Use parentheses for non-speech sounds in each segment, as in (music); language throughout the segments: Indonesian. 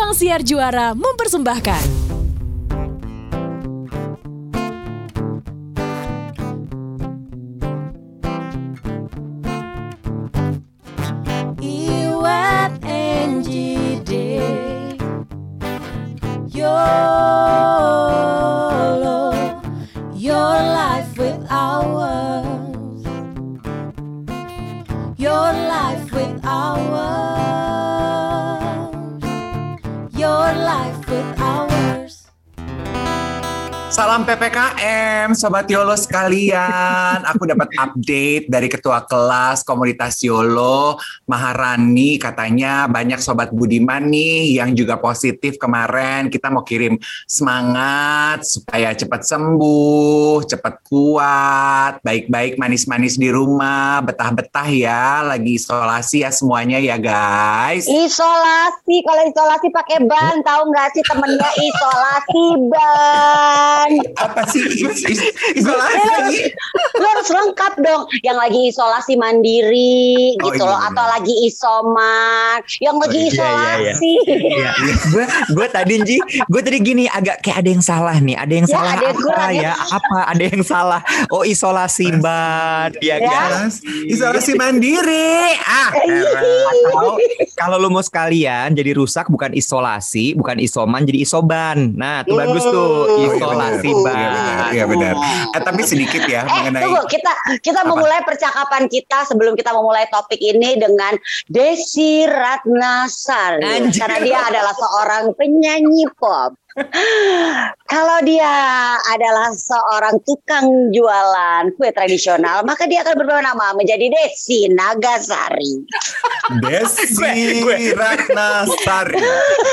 Ruang Siar Juara mempersembahkan. Sobat Yolo sekalian. Aku dapat update dari Ketua Kelas Komunitas Yolo, Maharani. Katanya banyak Sobat Budiman nih yang juga positif kemarin. Kita mau kirim semangat supaya cepat sembuh, cepat kuat, baik-baik manis-manis di rumah, betah-betah ya, lagi isolasi ya semuanya ya guys. Isolasi, kalau isolasi pakai ban, tahu nggak sih temennya isolasi ban. Apa sih is- is- isolasi? Lo harus lengkap dong. Yang lagi isolasi mandiri Oh, gitu iya, loh, benar. atau lagi isoman, yang lagi iya, iya, iya. isolasi. Iya, gue gue tadi Ji, gue tadi gini agak kayak ada yang salah nih, ada yang Ya, salah ada apa kurang ya. ya? Apa ada yang salah? Oh isolasi ban, ya, Ya. kan? Isolasi mandiri. Ah. Atau kalau lu mau sekalian jadi rusak bukan isolasi, bukan isoman jadi isoban. Nah, tuh bagus tuh Hmm. isolasi Iya benar, ban. iya benar. (laughs) Eh, tapi sedikit ya Eh, mengenai tunggu kita kita Apa? memulai percakapan kita sebelum kita memulai topik ini dengan Desi Ratnasari Anjir. karena dia adalah seorang penyanyi pop. Kalau dia adalah seorang tukang jualan kue tradisional, maka dia akan berubah nama menjadi Desi Nagasari. Desi Ratnasari.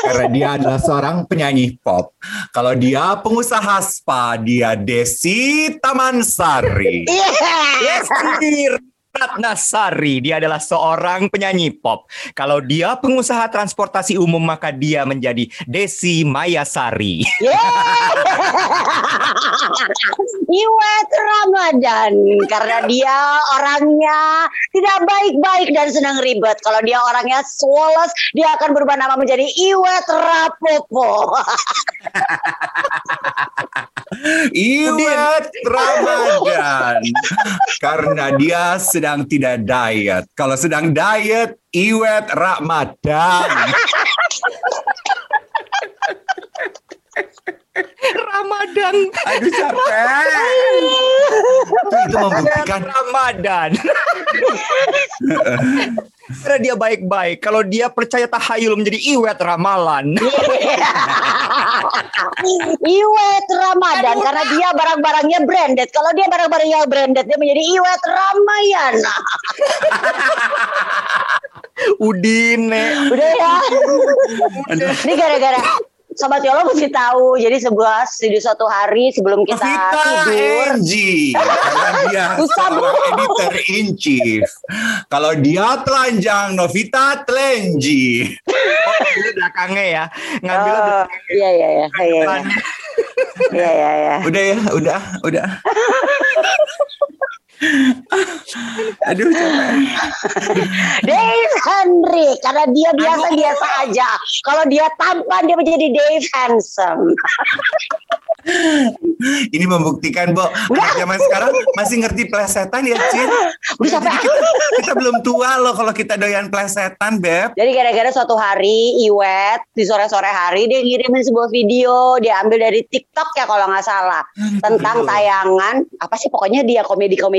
Karena dia adalah seorang penyanyi pop. Kalau dia pengusaha spa, dia Desi Tamansari. Iya. Desi Ratnasari, dia adalah seorang penyanyi pop. Kalau dia pengusaha transportasi umum, maka dia menjadi Desi Mayasari. (laughs) Iwet Ramadan karena dia orangnya tidak baik-baik dan senang ribet. Kalau dia orangnya swoles, dia akan berubah nama menjadi Iwet Rapopo. (laughs) Iwet Ramadan. Karena dia sedang tidak diet. Kalau sedang diet, Iwet Ramadan. Ramadan. Aduh capek. Itu, itu membuktikan Ramadan. (laughs) Karena dia baik-baik. Kalau dia percaya tahayul menjadi iwet ramalan. (laughs) Iwet Ramadan karena dia barang-barangnya branded. Kalau dia barang-barangnya branded, dia menjadi Iwet Ramayana. (laughs) Udine. Udah ya. Ini gara-gara Sobat Yolo mesti tahu. Jadi sebuah studio suatu hari sebelum kita Vita tidur. Karena dia (laughs) editor in chief. Kalau dia telanjang, Novita telenji. Oh, belakangnya ya. Ngambil Oh, iya iya iya iya iya. Iya iya iya. Udah ya, udah, udah. (laughs) (laughs) Aduh capek. Dave Henry karena dia biasa biasa aja. Kalau dia tampan dia menjadi Dave handsome. Ini membuktikan, Bo, anak zaman sekarang masih ngerti plesetan ya, Cin. Udah (laughs) kita, kita belum tua loh kalau kita doyan plesetan, Beb. Jadi gara-gara suatu hari Iwet di sore-sore hari dia ngirimin sebuah video dia ambil dari TikTok ya kalau nggak salah tentang tayangan apa sih pokoknya dia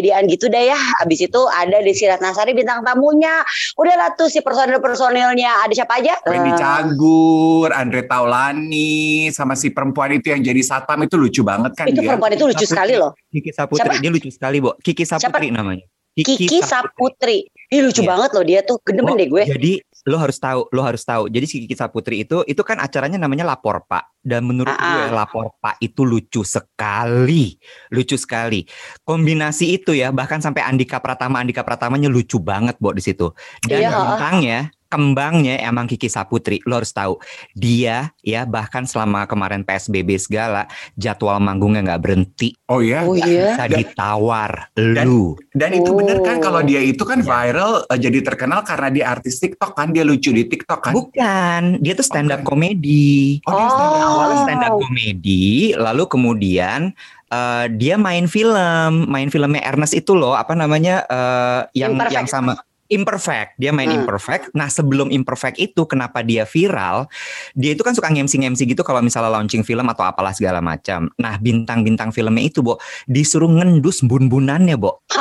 komedi-komedian gitu deh ya. Habis itu ada Desi Ratnasari bintang tamunya. Udahlah tuh si personil-personilnya ada siapa aja? Wendy Eh, Cagur, Andre Taulani, sama si perempuan itu yang jadi satpam itu lucu banget kan itu dia. perempuan itu lucu sekali loh. Kiki Saputri. Siapa? Dia lucu sekali, Bo. Kiki Saputri namanya. Kiki Saputri. Ini lucu Iya. banget loh dia tuh. Gedemen Oh, deh gue. Jadi lo harus tahu, lo harus tahu. Jadi si Kiki Saputri itu itu kan acaranya namanya Lapor Pak. Dan menurut Ah, gue ah. Lapor Pak itu lucu sekali. Lucu sekali. Kombinasi itu ya bahkan sampai Andika Pratama Andika Pratamanya lucu banget, Bo di situ. Dan Iya, ah. bintangnya kembangnya emang Kiki Saputri. Lo harus tahu dia ya bahkan selama kemarin PSBB segala jadwal manggungnya nggak berhenti. Oh ya. Oh iya. Bisa ditawar Dan- lu. Dan itu bener kan Oh. kalau dia itu kan Ya. viral eh, jadi terkenal karena dia artis TikTok kan dia lucu di TikTok kan. Bukan, dia tuh stand up Bukan. komedi. Oh, dia stand up. Oh. Awalnya stand up komedi, lalu kemudian eh, dia main film, main filmnya Ernest itu loh, apa namanya eh, yang Imperfect. yang sama Imperfect, dia main Hmm. Imperfect. Nah sebelum Imperfect itu, kenapa dia viral? Dia itu kan suka ngemsi-ngemsi gitu kalau misalnya launching film atau apalah segala macam. Nah bintang-bintang filmnya itu, Bo, disuruh ngendus bun-bunannya, Bo. (laughs)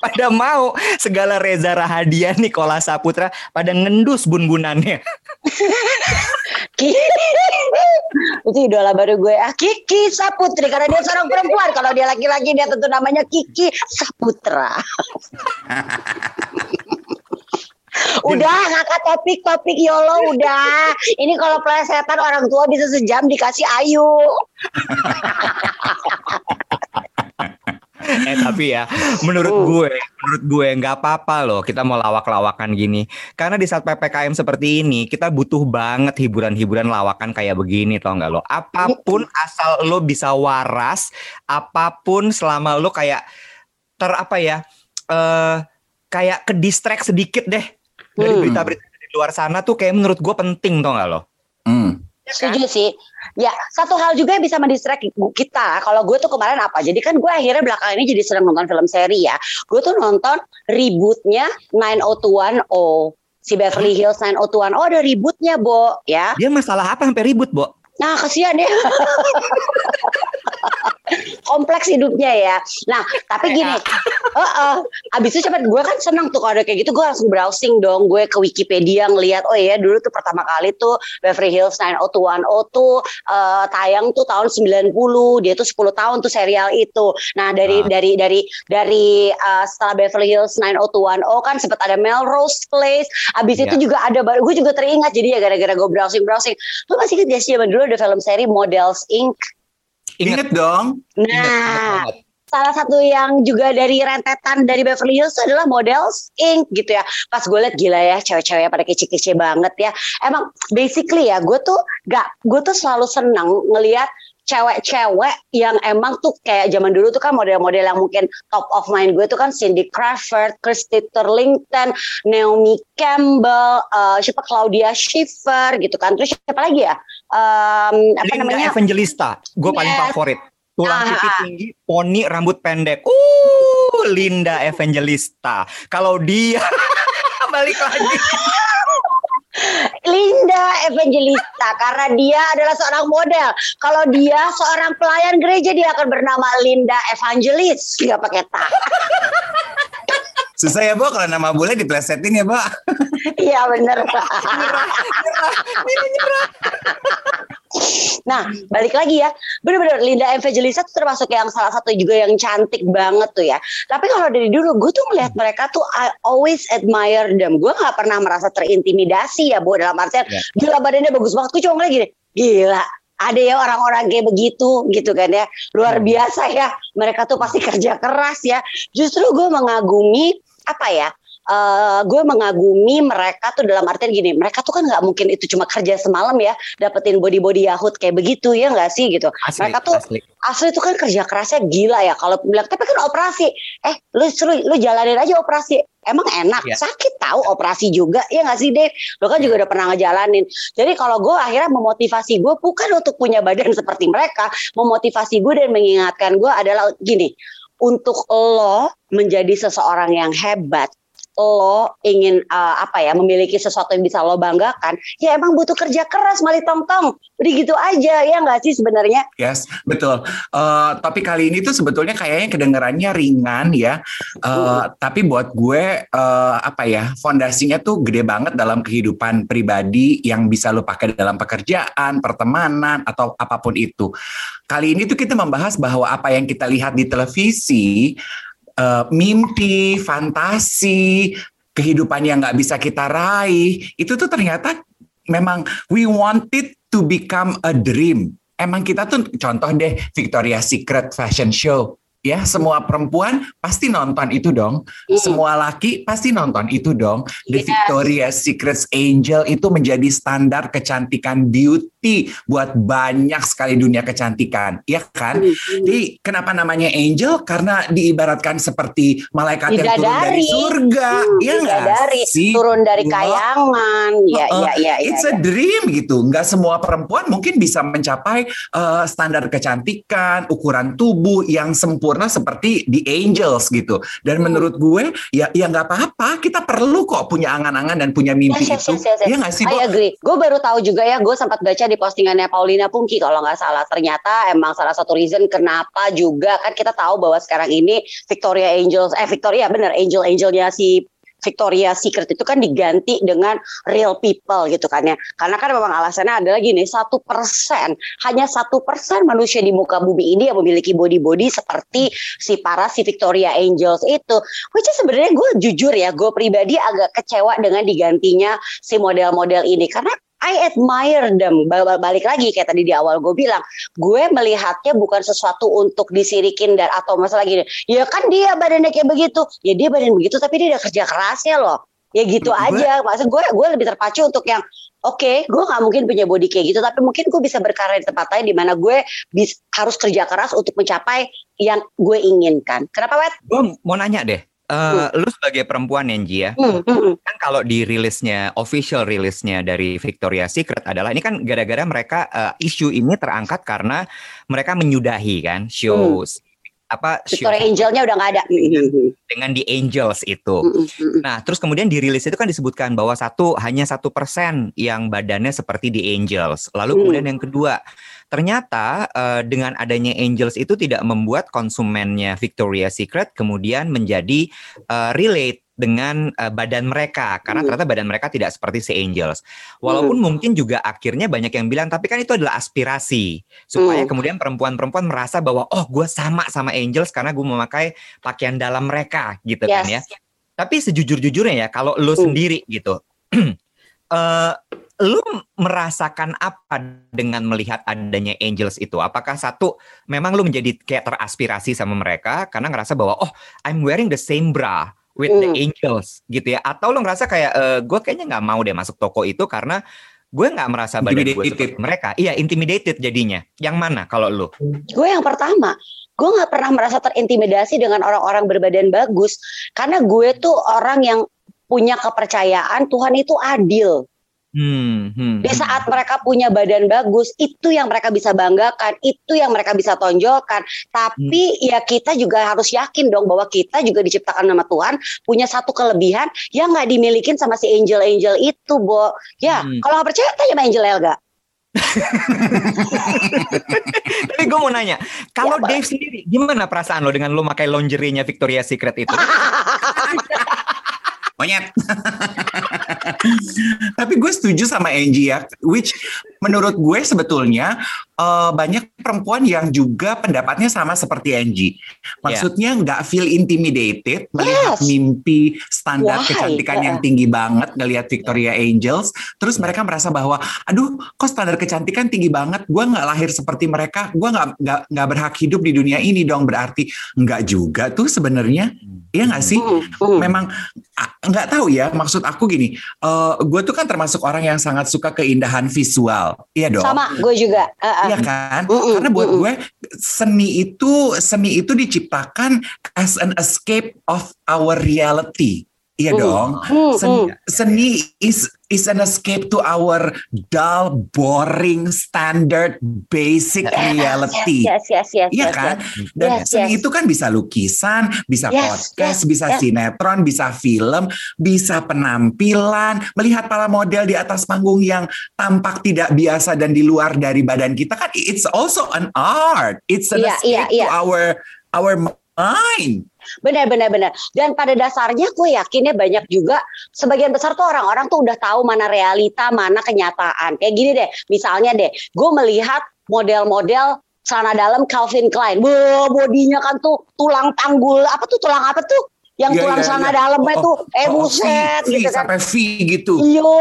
pada mau, segala Reza Rahadian, Nikola Saputra pada ngendus bun-bunannya. (laughs) Itu idola baru gue. Ah Kiki Saputri karena dia seorang perempuan. Kalau dia laki-laki dia tentu namanya Kiki Saputra. (laughs) Udah ngangkat topik topik Yolo udah. Ini kalau plesetan orang tua bisa sejam dikasih ayu (laughs) (laughs) eh tapi ya menurut Hmm. gue menurut gue nggak apa-apa loh kita mau lawak-lawakan gini karena di saat ppkm seperti ini kita butuh banget hiburan-hiburan lawakan kayak begini tau nggak lo apa pun asal lo bisa waras apa pun selama lo kayak ter apa ya eh kayak ke distract sedikit deh dari Hmm. berita-berita di luar sana tuh kayak menurut gue penting tau nggak lo Hmm. Setuju sih. Ya, satu hal juga yang bisa mendistract kita. Kalau gue tuh kemarin apa? Jadi kan gue akhirnya belakangan ini jadi sering nonton film seri ya. Gue tuh nonton rebootnya 90210. Si Beverly Hills 90210 oh, ada rebootnya, Bo, ya. dia masalah apa sampai ribut Bo Nah, kasihan ya. (laughs) Kompleks hidupnya ya. Nah, tapi gini, Heeh. abis itu cepet gue kan seneng tuh kalau ada kayak gitu gue langsung browsing dong gue ke Wikipedia ngeliat oh iya dulu tuh pertama kali tuh Beverly Hills 90210 tuh eh, tayang tuh tahun 90 dia tuh 10 tahun tuh serial itu nah dari Ah. dari dari dari eh, setelah Beverly Hills 90210 kan sempat ada Melrose Place abis Iya. itu juga ada gue juga teringat jadi ya gara-gara gue browsing browsing lu masih ingat gak sih zaman dulu ada film seri Models Inc Ingat. Ingat dong. Ingat, ingat nah banget. salah satu yang juga dari rentetan dari Beverly Hills adalah Models Inc gitu ya. Pas gue liat gila ya cewek-cewek pada kece-kece banget ya. Emang basically ya gue tuh gak, gue tuh selalu seneng ngelihat cewek-cewek yang emang tuh kayak zaman dulu tuh kan model-model yang mungkin top of mind gue tuh kan Cindy Crawford, Christy Turlington, Naomi Campbell, eh, siapa Claudia Schiffer gitu kan. Terus siapa lagi ya? Em, apa Linda namanya? Evangelista, gue paling Yes. favorit. Tulang Ah, pipi ah. tinggi, poni, rambut pendek. Uh, Linda Evangelista. Kalau dia (laughs) balik lagi. Linda Evangelista karena dia adalah seorang model. Kalau dia seorang pelayan gereja dia akan bernama Linda Evangelis, nggak pakai tak. (laughs) Susah ya, Bo, kalau nama bule diplesetin ya, Bo. (laughs) Iya bener. Nah balik lagi ya, bener-bener Linda Evangelista tuh termasuk yang salah satu juga yang cantik banget tuh ya. Tapi kalau dari dulu gue tuh melihat mereka tuh I always admire them. Gue nggak pernah merasa terintimidasi ya bu dalam artian Ya. gila badannya bagus banget. Gue cuma ngeliat gini, gila ada ya orang-orang kayak begitu gitu kan ya luar Hmm. biasa ya mereka tuh pasti kerja keras ya justru gue mengagumi apa ya eh gue mengagumi mereka tuh dalam artian gini mereka tuh kan nggak mungkin itu cuma kerja semalam ya dapetin body body yahut kayak begitu ya nggak sih gitu. Asli, Mereka tuh- asli. asli itu kan kerja kerasnya gila ya kalau bilang tapi kan operasi. Eh lu lu, lu jalanin aja operasi. Emang enak? Iya. sakit tahu operasi juga. Ya nggak sih Dave? Lu kan juga udah pernah ngejalanin. Jadi kalau gue akhirnya memotivasi gue bukan untuk punya badan (laughs) seperti mereka memotivasi gue dan mengingatkan gue adalah gini untuk lo menjadi seseorang yang hebat lo ingin uh, apa ya memiliki sesuatu yang bisa lo banggakan ya emang butuh kerja keras mali tong tong udah gitu aja ya nggak sih sebenarnya Yes, betul. Eh, topik kali ini tuh sebetulnya kayaknya kedengarannya ringan ya. Eh, Tapi buat gue eh, apa ya fondasinya tuh gede banget dalam kehidupan pribadi yang bisa lo pakai dalam pekerjaan, pertemanan atau apa pun itu. Kali ini tuh kita membahas bahwa apa yang kita lihat di televisi, eh, mimpi, fantasi, kehidupan yang nggak bisa kita raih, itu tuh ternyata memang we want it to become a dream. Emang kita tuh contoh deh Victoria's Secret fashion show. Ya semua perempuan pasti nonton itu dong. Hmm. Semua laki pasti nonton itu dong. The Yes. Victoria's Secret Angel itu menjadi standar kecantikan beauty buat banyak sekali dunia kecantikan, ya kan? Hmm. Jadi kenapa namanya angel? Karena diibaratkan seperti malaikat yang turun dari Bidadari. surga, Hmm, ya nggak bidadari, sih? turun dari kayangan. Ya, ya, ya, ya. It's ya. a dream gitu. Nggak semua perempuan mungkin bisa mencapai uh, standar kecantikan, ukuran tubuh yang sempurna seperti the angels gitu. Dan Hmm. menurut gue ya ya nggak apa-apa. Kita perlu kok punya angan-angan dan punya mimpi Yes, yes, itu. yes, yes, yes. Iya nggak sih? I agree. Gue baru tahu juga ya, gue sempat baca di postingannya Paulina Pungki kalau nggak salah. Ternyata emang salah satu reason kenapa juga kan kita tahu bahwa sekarang ini Victoria Angels, eh Victoria bener Angel Angelnya si Victoria Secret itu kan diganti dengan real people gitu kan ya. Karena kan memang alasannya adalah gini, satu persen, hanya satu persen manusia di muka bumi ini yang memiliki body-body seperti si para si Victoria Angels itu. Which is sebenarnya gue jujur ya, gue pribadi agak kecewa dengan digantinya si model-model ini karena I admire them. Ba- ba- Balik lagi kayak tadi di awal gue bilang, gue melihatnya bukan sesuatu untuk disirikin dan atau masalah gini. Ya kan dia badannya kayak begitu, ya dia badan begitu tapi dia udah kerja kerasnya loh. Ya gitu Gue- aja. Maksud gue gue lebih terpacu untuk yang Oke, gue nggak mungkin punya body kayak gitu, tapi mungkin gue bisa berkarya di tempat lain di mana gue bis, harus kerja keras untuk mencapai yang gue inginkan. Kenapa, Wet? Gue mau nanya deh. Eh, Lu sebagai perempuan Nenji ya, Hmm, hmm, hmm. kan kalau di rilisnya official rilisnya dari Victoria's Secret adalah ini kan gara-gara mereka eh, isu ini terangkat karena mereka menyudahi kan show apa show Victoria Angelnya udah nggak ada. Hmm, hmm, hmm. dengan The Angels itu. Hmm, hmm, hmm. Nah, terus kemudian di rilis itu kan disebutkan bahwa satu hanya satu persen yang badannya seperti The Angels. Lalu Hmm. kemudian yang kedua, ternyata eh, dengan adanya Angels itu tidak membuat konsumennya Victoria's Secret kemudian menjadi eh, relate dengan eh, badan mereka karena Hmm. ternyata badan mereka tidak seperti si Angels. Walaupun mungkin juga akhirnya banyak yang bilang tapi kan itu adalah aspirasi supaya Hmm. kemudian perempuan-perempuan merasa bahwa oh gue sama sama Angels karena gue memakai pakaian dalam mereka gitu kan ya. Yes. Tapi sejujur-jujurnya ya, kalau lu Hmm. sendiri gitu, (clears throat) eh lu merasakan apa dengan melihat adanya Angels itu? Apakah satu, memang lu menjadi kayak teraspirasi sama mereka karena ngerasa bahwa oh, I'm wearing the same bra with the Hmm. Angels gitu ya? Atau lu ngerasa kayak eh, gue kayaknya nggak mau deh masuk toko itu karena gue nggak merasa badan gue Intimidated. seperti mereka. Iya, intimidated jadinya. Yang mana kalau lu? Gue yang pertama, gue nggak pernah merasa terintimidasi dengan orang-orang berbadan bagus karena gue tuh orang yang punya kepercayaan Tuhan itu adil. Hmm, hmm, Di hmm. saat mereka punya badan bagus, itu yang mereka bisa banggakan, itu yang mereka bisa tonjolkan. Tapi Hmm. ya kita juga harus yakin dong bahwa kita juga diciptakan sama Tuhan punya satu kelebihan yang nggak dimilikin sama si angel-angel itu, Bo. Ya, Hmm. kalau nggak percaya tanya sama Angel Elga. (laughs) Tapi gue mau nanya, kalau Ya. Dave sendiri, gimana perasaan lo dengan lo pakai lingerie-nya Victoria's Secret itu? (laughs) Monyet. (laughs) Tapi gue setuju sama Angie ya, which menurut gue sebetulnya eh, banyak perempuan yang juga pendapatnya sama seperti Angie. Maksudnya nggak feel intimidated melihat Yes. mimpi standar Why? kecantikan yang Heeh. tinggi banget ngelihat Victoria Angels. Terus mereka merasa bahwa, aduh, kok standar kecantikan tinggi banget? Gue nggak lahir seperti mereka. Gue nggak nggak nggak berhak hidup di dunia ini dong. Berarti nggak juga tuh sebenarnya. Iya nggak sih? Hmm, hmm. memang nggak tahu ya maksud aku gini eh gue tuh kan termasuk orang yang sangat suka keindahan visual iya dong Sama gue juga. Uh, uh. Iya kan Mm-mm, karena buat gue seni itu seni itu diciptakan as an escape of our reality iya Mm. dong Hmm, seni, hmm. seni is is an escape to our dull boring standard basic reality Yes, yes, yes, yes. Iya yes, kan? yes. Dan Yes, seni yes. itu kan bisa lukisan, bisa Yes, podcast, yes, bisa yes. sinetron, bisa film, bisa penampilan, melihat para model di atas panggung yang tampak tidak biasa dan di luar dari badan kita kan it's also an art. It's an Iya, escape iya, iya. to our our mind. Benar, benar, benar. Dan pada dasarnya gue yakinnya banyak juga sebagian besar tuh orang-orang tuh udah tahu mana realita, mana kenyataan. Kayak gini deh, misalnya deh, gue melihat model-model celana dalam Calvin Klein. Wah, bodinya kan tuh tulang panggul, apa tuh tulang apa tuh? Yang Iya, tulang iya, celana iya. dalamnya Oh, tuh, eh Oh, V, buset V, gitu kan. sampai V gitu. Yo,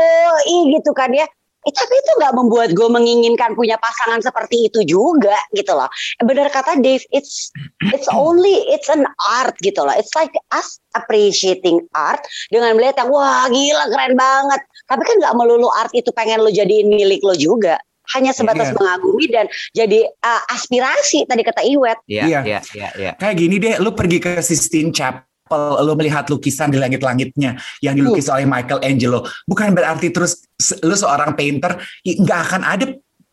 gitu kan ya. Eh, tapi itu nggak membuat gue menginginkan punya pasangan seperti itu juga gitu loh. Bener kata Dave, it's it's (clears throat) only it's an art gitu loh. It's like us appreciating art dengan melihat yang wah gila keren banget. Tapi kan nggak melulu art itu pengen lo jadiin milik lo juga. Hanya sebatas Iya. mengagumi dan jadi uh, aspirasi tadi kata Iwet. Iya, Iya. iya, iya, iya. Kayak gini deh, lu pergi ke Sistine Chapel, lu melihat lukisan di langit-langitnya yang dilukis oleh Michelangelo. Bukan berarti terus lu seorang painter, nggak akan ada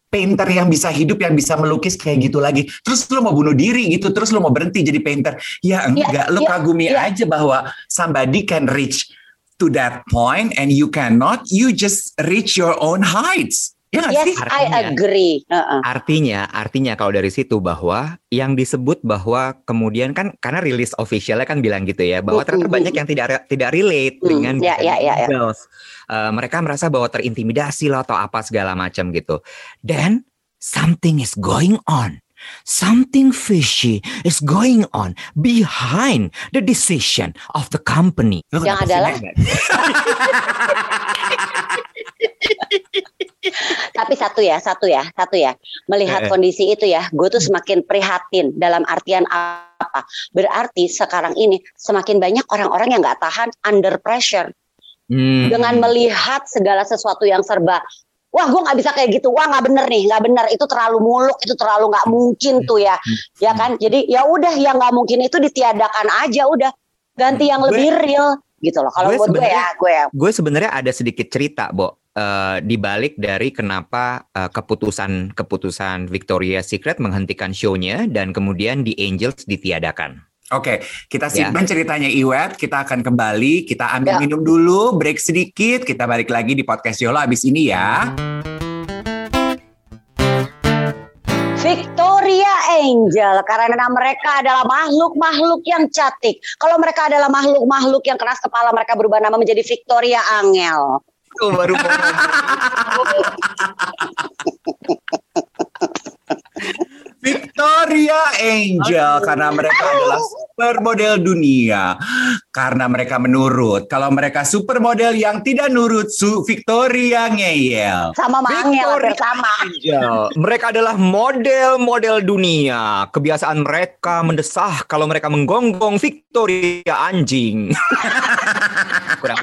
painter yang bisa hidup yang bisa melukis kayak gitu lagi. Terus lu mau bunuh diri gitu, terus lu mau berhenti jadi painter. Ya enggak, lu iya, kagumi iya. aja bahwa somebody can reach to that point and you cannot, you just reach your own heights. Ya Yes, sih? I Artinya- agree. Heeh. Artinya, artinya kalau dari situ bahwa yang disebut bahwa kemudian kan karena rilis officialnya kan bilang gitu ya bahwa ternyata banyak yang tidak tidak relate Mm, dengan ya, ya, ya. girls. Eh, mereka merasa bahwa terintimidasi lah atau apa segala macam gitu. Then something is going on. Something fishy is going on behind the decision of the company. Lu Yang adalah-? (laughs) Tapi satu ya, satu ya, satu ya. Melihat Eh, eh. kondisi itu ya, gue tuh semakin prihatin dalam artian apa? Berarti sekarang ini semakin banyak orang-orang yang nggak tahan under pressure Hmm. dengan melihat segala sesuatu yang serba. Wah, gue nggak bisa kayak gitu. Wah, nggak bener nih, nggak bener. Itu terlalu muluk, itu terlalu nggak mungkin tuh ya, ya kan? Jadi ya udah, yang nggak mungkin itu ditiadakan aja, udah ganti yang Gue- lebih real, gitu loh. Kalau buat gue ya, gue ya. gue sebenarnya ada sedikit cerita, Bo, eh, di balik dari kenapa eh, keputusan keputusan Victoria Secret menghentikan show-nya dan kemudian di Angels ditiadakan. Oke, kita Ya. simpan ceritanya Iwet, kita akan kembali, kita ambil Ya. minum dulu, break sedikit, kita balik lagi di podcast Yolo abis ini ya. Victoria Angel karena mereka adalah makhluk-makhluk yang cantik. Kalau mereka adalah makhluk-makhluk yang keras kepala, mereka berubah nama menjadi Victoria Angel. Oh, baru (laughs) Victoria Angel karena mereka adalah supermodel dunia. Karena mereka menurut, kalau mereka supermodel yang tidak nurut su Victoria ngeyel. Sama sama Angel hampir Victoria sama. Angel. Mereka adalah model-model dunia. Kebiasaan mereka mendesah kalau mereka menggonggong Victoria anjing. (laughs) Kurang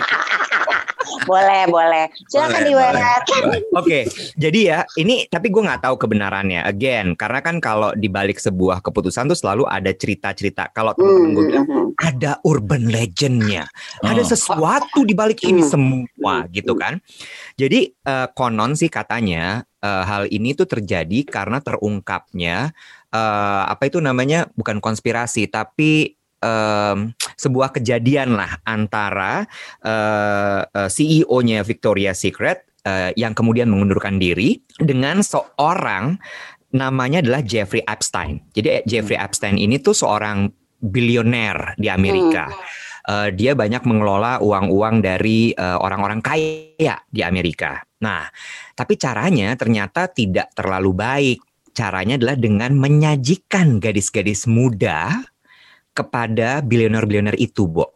Boleh, boleh. Silakan Iwet. (laughs) Oke, jadi ya ini tapi gue nggak tahu kebenarannya. Again, karena kan kalau di balik sebuah keputusan tuh selalu ada cerita-cerita. Kalau teman-teman gue bilang Hmm. ada urban legendnya, ada Oh. sesuatu di balik ini Hmm. semua, gitu kan? Jadi eh, konon sih katanya eh, hal ini tuh terjadi karena terungkapnya eh, apa itu namanya bukan konspirasi tapi em, sebuah kejadian lah antara eh, eh, CEO-nya Victoria Secret eh, yang kemudian mengundurkan diri dengan seorang namanya adalah Jeffrey Epstein. Jadi Jeffrey Epstein ini tuh seorang bilioner di Amerika. Eh, dia banyak mengelola uang-uang dari eh, orang-orang kaya di Amerika. Nah, tapi caranya ternyata tidak terlalu baik. Caranya adalah dengan menyajikan gadis-gadis muda kepada bilioner-bilioner itu, Bo.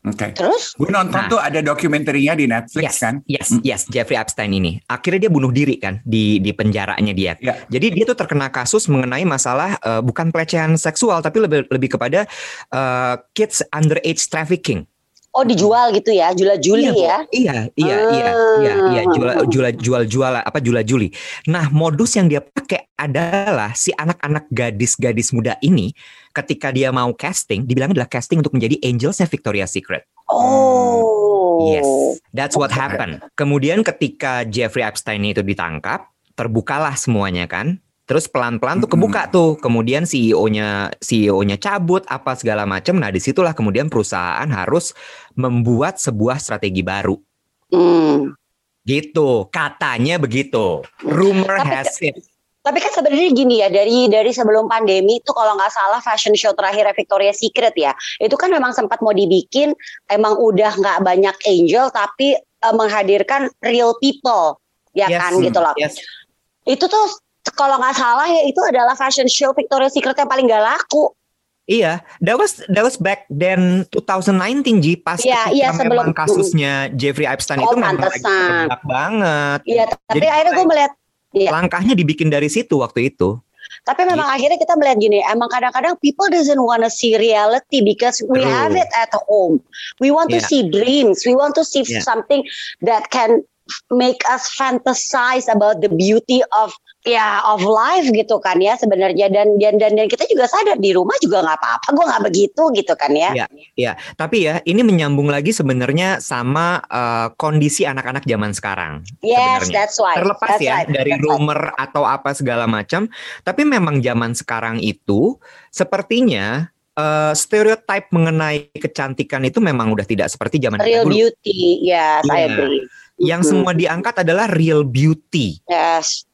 Oke. Terus? Gue nonton Nah. tuh ada dokumenterinya di Netflix Yes, kan. yes, Hmm. yes, Jeffrey Epstein ini. Akhirnya dia bunuh diri kan di di penjaranya dia. Ya. Jadi dia tuh terkena kasus mengenai masalah eh, bukan pelecehan seksual tapi lebih lebih kepada eh, kids underage trafficking. Oh dijual gitu ya, jula-juli Iya, ya. Iya, iya, iya, iya, iya, Ah. jual jual jual jual apa jual juli. Nah, modus yang dia pakai adalah si anak-anak gadis-gadis muda ini ketika dia mau casting, dibilang adalah casting untuk menjadi angelsnya Victoria's Secret. Oh. Yes, that's what happened. Kemudian ketika Jeffrey Epstein itu ditangkap, terbukalah semuanya kan. Terus pelan-pelan tuh kebuka tuh. Kemudian CEO-nya CEO-nya cabut apa segala macam. Nah, di situlah kemudian perusahaan harus membuat sebuah strategi baru. Hmm. Gitu, katanya begitu. Rumor Tapi- has it. Tapi kan sebenarnya gini ya dari dari sebelum pandemi itu kalau nggak salah fashion show terakhir Victoria Secret ya itu kan memang sempat mau dibikin emang udah nggak banyak angel tapi eh, menghadirkan real people ya Yes. kan gitu loh. Yes. Itu tuh kalau nggak salah ya itu adalah fashion show Victoria Secret yang paling gak laku. Iya, that was that was back then 2019 Ji pas Iya, ketika iya, memang sebelum- kasusnya Jeffrey Epstein Oh, itu memang lagi banget. Iya, tapi Jadi- akhirnya gue melihat Iya. Langkahnya dibikin dari situ waktu itu. Tapi memang akhirnya kita melihat gini, emang kadang-kadang people doesn't wanna see reality because we True. have it at home. We want to Yeah. see dreams. We want to see Yeah. something that can make us fantasize about the beauty of ya of life gitu kan ya sebenarnya dan dan dan, dan kita juga sadar di rumah juga nggak apa-apa gue nggak begitu gitu kan ya Iya. Ya, tapi ya ini menyambung lagi sebenarnya sama eh, kondisi anak-anak zaman sekarang. yes sebenarnya. that's right Terlepas that's ya right, dari that's right. rumor atau apa segala macam, tapi memang zaman sekarang itu sepertinya eh, stereotype mengenai kecantikan itu memang udah tidak seperti zaman real dulu. beauty yes I Iya. agree Yang Mhm. semua diangkat adalah real beauty. yes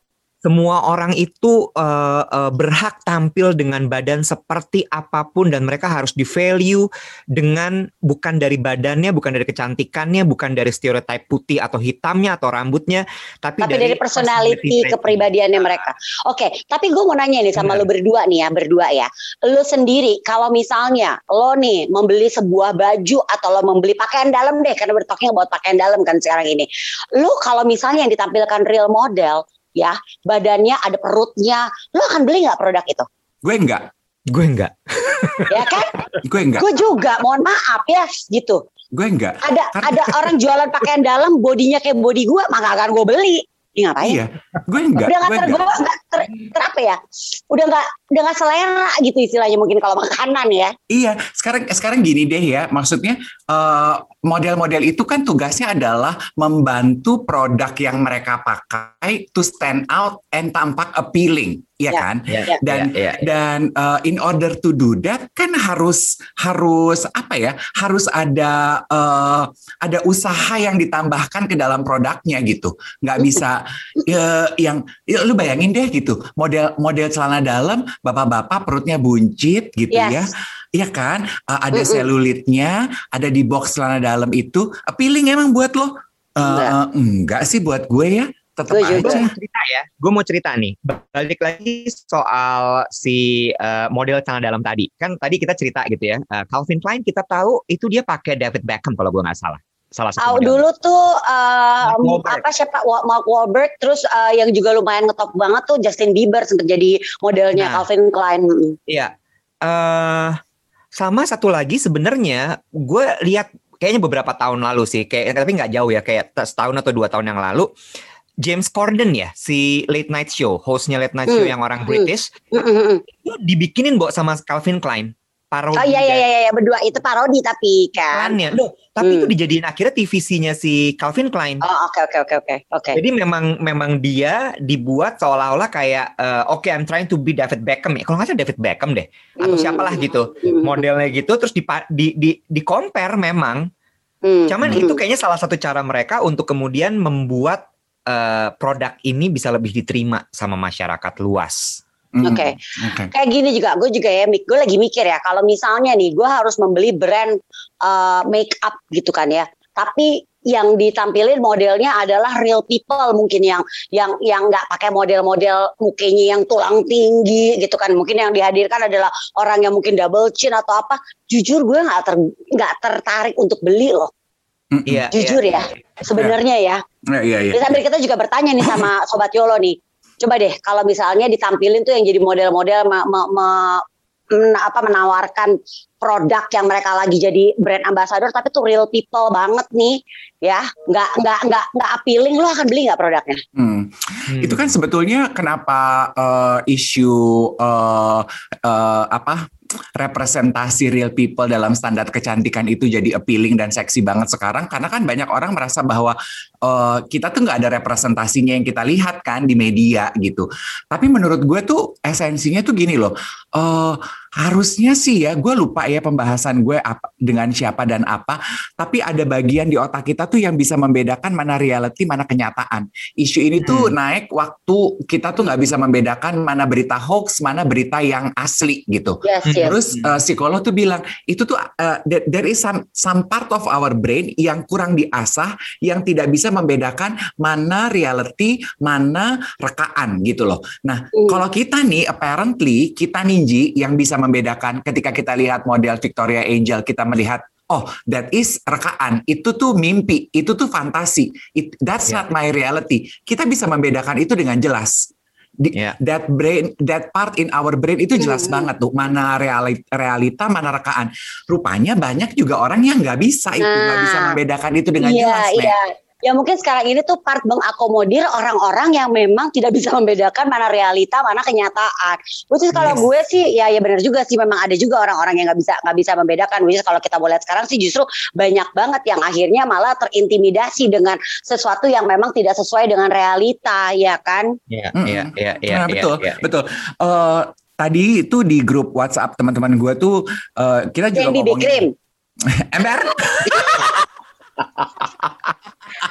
semua orang itu eh, eh, berhak tampil dengan badan seperti apa pun dan mereka harus di value dengan bukan dari badannya, bukan dari kecantikannya, bukan dari stereotip putih atau hitamnya atau rambutnya, tapi, tapi dari personality trait. kepribadiannya mereka. Oke, tapi gue mau nanya nih sama Benar. lo berdua nih ya, berdua ya. Lo sendiri kalau misalnya lo nih membeli sebuah baju atau lo membeli pakaian dalam deh, karena we're talking about pakaian dalam kan sekarang ini. Lo kalau misalnya yang ditampilkan real model, ya badannya ada perutnya, lo akan beli nggak produk itu? Gue enggak, Gue enggak. (laughs) Ya kan? gue enggak, gue juga, mohon maaf ya, gitu. gue enggak. Ada Karena- ada orang jualan pakaian dalam, bodinya kayak body gue, maka akan gue beli. Ini ngapain? Iya, gue enggak, udah nggak gue ter, enggak. gua nggak ter, ter apa ya? Udah nggak udah nggak selera gitu istilahnya mungkin kalau makanan ya. Iya, sekarang sekarang gini deh ya, maksudnya eh, model-model itu kan tugasnya adalah membantu produk yang mereka pakai to stand out and tampak appealing, ya, Ya, kan? ya. Dan Ya, ya, ya. dan uh, in order to do that kan harus harus apa ya harus ada uh, ada usaha yang ditambahkan ke dalam produknya gitu nggak bisa ya, yang ya, lu bayangin deh gitu model model celana dalam bapak-bapak perutnya buncit gitu Yes. ya Iya kan Uh, ada Mm-mm. selulitnya ada di box celana dalam itu appealing emang buat lo Uh, Enggak. enggak sih buat gue ya tetap Gue aja. Gue mau cerita ya, gue mau cerita nih. Balik lagi soal si eh, model celana dalam tadi. Kan tadi kita cerita gitu ya. eh, Calvin Klein kita tahu itu dia pakai David Beckham kalau gue nggak salah. Salah satu. Oh, dulu tuh uh, apa siapa Mark Wahlberg terus uh, yang juga lumayan ngetop banget tuh Justin Bieber sempat jadi modelnya Nah. Calvin Klein. Iya. eh sama satu lagi sebenarnya gue lihat kayaknya beberapa tahun lalu sih, kayak tapi nggak jauh ya, kayak setahun atau dua tahun yang lalu. James Corden ya, si Late Night Show, hostnya Late Night Show Hmm, yang orang hmm. British, Mm, mm, mm. itu dibikinin Mbok sama Calvin Klein. Parodi oh iya iya iya iya berdua itu parodi tapi kan iklannya. Loh, tapi Hmm. itu dijadiin akhirnya TVC-nya si Calvin Klein. oh oke oke oke oke oke Jadi memang memang dia dibuat seolah-olah kayak eh, oke I'm trying to be David Beckham ya. Kalau nggak salah David Beckham deh atau Hmm. siapalah gitu. Mm, Modelnya gitu terus di di di, di compare memang. mm, Cuman mm. itu kayaknya salah satu cara mereka untuk kemudian membuat eh, produk ini bisa lebih diterima sama masyarakat luas. Mm, Oke. oke. kayak gini juga gue juga ya Mik gue lagi mikir ya kalau misalnya nih gue harus membeli brand uh, make up gitu kan ya tapi yang ditampilin modelnya adalah real people mungkin yang yang yang nggak pakai model-model mukanya yang tulang tinggi gitu kan mungkin yang dihadirkan adalah orang yang mungkin double chin atau apa jujur gue nggak ter nggak tertarik untuk beli loh. Iya. Jujur iya. ya. sebenarnya ya Iya, iya, iya. Jadi sambil kita juga bertanya nih sama (laughs) sobat Yolo nih. Coba deh kalau misalnya ditampilin tuh yang jadi model-model me- me- me- men- apa menawarkan produk yang mereka lagi jadi brand ambassador tapi tuh real people banget nih ya nggak nggak nggak nggak appealing lo akan beli nggak produknya Hmm. Hmm. Itu kan sebetulnya kenapa eh, isu eh, eh, apa representasi real people dalam standar kecantikan itu jadi appealing dan seksi banget sekarang. Karena kan banyak orang merasa bahwa eh, kita tuh nggak ada representasinya yang kita lihat kan di media gitu. Tapi menurut gue tuh esensinya tuh gini loh. eh, harusnya sih ya gue lupa ya pembahasan gue apa, dengan siapa dan apa. Tapi ada bagian di otak kita tuh yang bisa membedakan mana reality mana kenyataan. Isu ini tuh naik waktu kita tuh nggak bisa membedakan mana berita hoax mana berita yang asli gitu. yes Hmm. yes Terus uh, psikolog tuh bilang itu tuh uh, there there is some some part of our brain yang kurang diasah yang tidak bisa membedakan mana reality, mana rekaan gitu loh. Nah, Hmm. kalau kita nih apparently kita ninji yang bisa membedakan ketika kita lihat model Victoria Angel, kita melihat oh that is rekaan, itu tuh mimpi, itu tuh fantasi. It- that's Yeah. not my reality. Kita bisa membedakan itu dengan jelas. Di- Yeah. That brain, that part in our brain itu jelas Hmm. banget tuh mana reali- realita, mana rekaan. Rupanya banyak juga orang yang nggak bisa itu, nggak bisa Nah. membedakan itu dengan Iya, jelas. Mek. Iya. Ya mungkin sekarang ini tuh part mengakomodir orang-orang yang memang tidak bisa membedakan mana realita, mana kenyataan. Which is kalau Yes. gue sih, ya ya benar juga sih memang ada juga orang-orang yang nggak bisa nggak bisa membedakan. Which is kalau kita boleh lihat sekarang sih justru banyak banget yang akhirnya malah terintimidasi dengan sesuatu yang memang tidak sesuai dengan realita, ya kan? Iya, iya, iya, iya, Nah, iya, betul, iya. betul. Eh, tadi itu di grup WhatsApp teman-teman gue tuh eh, kita juga Yang BB Cream. Ember? (laughs)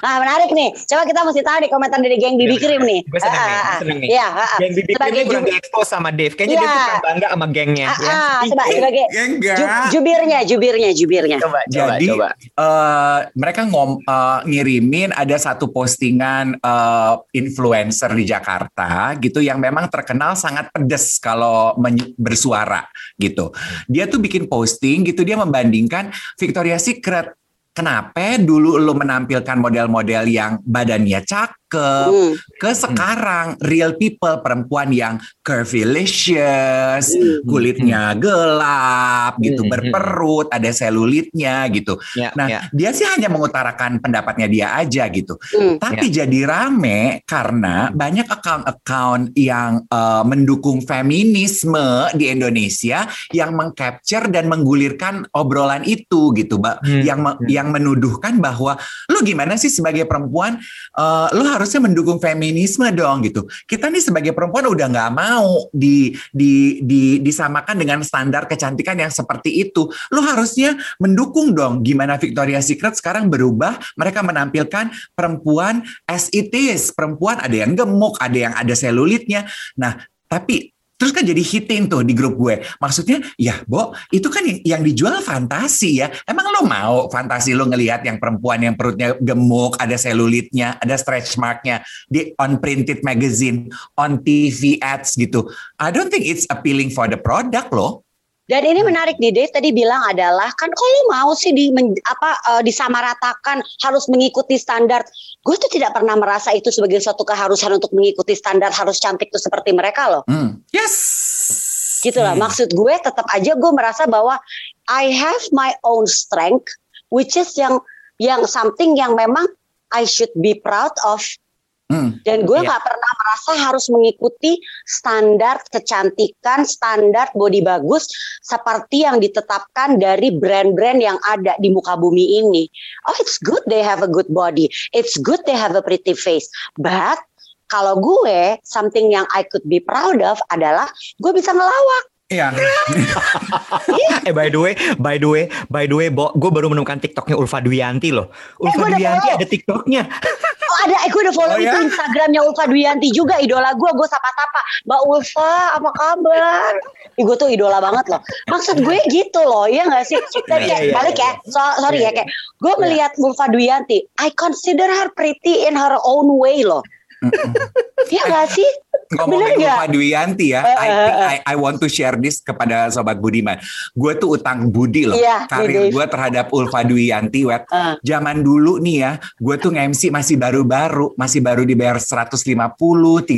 Nah (laughs) menarik nih. Coba kita mesti tahu nih komentar dari geng BB Cream nih. Gue seneng nih, ah. seneng nih. Iya, ah. Geng Cream Sebagai ini kurang di-expose sama Dave. Kayaknya dia Iya. tuh bangga sama gengnya. Ah, ya. ah, coba sebagai Enggak. ju- jubirnya, jubirnya, jubirnya. Coba, coba, Jadi coba. eh, mereka ngom eh, ngirimin ada satu postingan eh, influencer di Jakarta gitu yang memang terkenal sangat pedes kalau bersuara gitu. Dia tuh bikin posting gitu dia membandingkan Victoria's Secret. Kenapa dulu lo menampilkan model-model yang badannya cakep, Hmm. ke sekarang real people perempuan yang curvilicious, Hmm. kulitnya gelap gitu, Hmm. berperut, ada selulitnya gitu. Ya, Nah, ya. dia sih hanya mengutarakan pendapatnya dia aja gitu. Hmm. Tapi jadi rame karena banyak account-account yang eh, mendukung feminisme di Indonesia yang mengcapture dan menggulirkan obrolan itu gitu, Mbak. Hmm. Yang me- Hmm. yang menuduhkan bahwa lu gimana sih sebagai perempuan eh, lu harusnya mendukung feminisme dong gitu. Kita nih sebagai perempuan udah nggak mau di, di di disamakan dengan standar kecantikan yang seperti itu. Lu harusnya mendukung dong gimana Victoria's Secret sekarang berubah, mereka menampilkan perempuan as it is. Perempuan ada yang gemuk, ada yang ada selulitnya. Nah, tapi Terus kan jadi hitting tuh di grup gue. Maksudnya, ya Bo, itu kan yang, yang dijual fantasi ya. Emang lo mau fantasi lo ngelihat yang perempuan yang perutnya gemuk, ada selulitnya, ada stretch marknya di on printed magazine, on TV ads gitu. I don't think it's appealing for the product loh. Dan ini menarik nih Dave tadi bilang adalah kan kalau mau sih di men- apa eh, disamaratakan harus mengikuti standar. Gue tuh tidak pernah merasa itu sebagai suatu keharusan untuk mengikuti standar harus cantik tuh seperti mereka loh. Hmm. Yes. Gitu lah. Hmm. Maksud gue tetap aja gue merasa bahwa I have my own strength which is yang yang something yang memang I should be proud of Hmm. dan gue Iya. nggak pernah merasa harus mengikuti standar kecantikan, standar body bagus seperti yang ditetapkan dari brand-brand yang ada di muka bumi ini. Oh, it's good they have a good body. It's good they have a pretty face. But kalau gue, something yang I could be proud of adalah gue bisa ngelawak. Iya. (laughs) eh by the way, by the way, by the way, Bo, gue baru menemukan TikToknya Ulfa Duyanti loh. Ulfa Eh, udah Duyanti follow. ada TikToknya. (laughs) Oh ada, eh, gue udah follow Oh, itu ya? Instagramnya Ulfa Duyanti juga, idola gue, gue sapa-sapa. Mbak Ulfa, apa kabar? Ih, gue tuh idola banget loh. Maksud gue gitu loh, (laughs) ya gak sih? Dan Iya, kayak, iya, balik iya. ya, so- sorry Iya, ya, kayak gue melihat Ulfa Duyanti, I consider her pretty in her own way loh. Iya gak sih? Ngomongin? Ulfa Dwiyanti ya, Eh, I eh, think eh. I, I want to share this kepada Sobat Budiman. Gue tuh utang budi loh, Iya, karir gue terhadap Ulfa Dwiyanti. Wet. Eh. Zaman dulu nih ya, gue tuh nge-MC masih baru-baru, masih baru dibayar 150, 300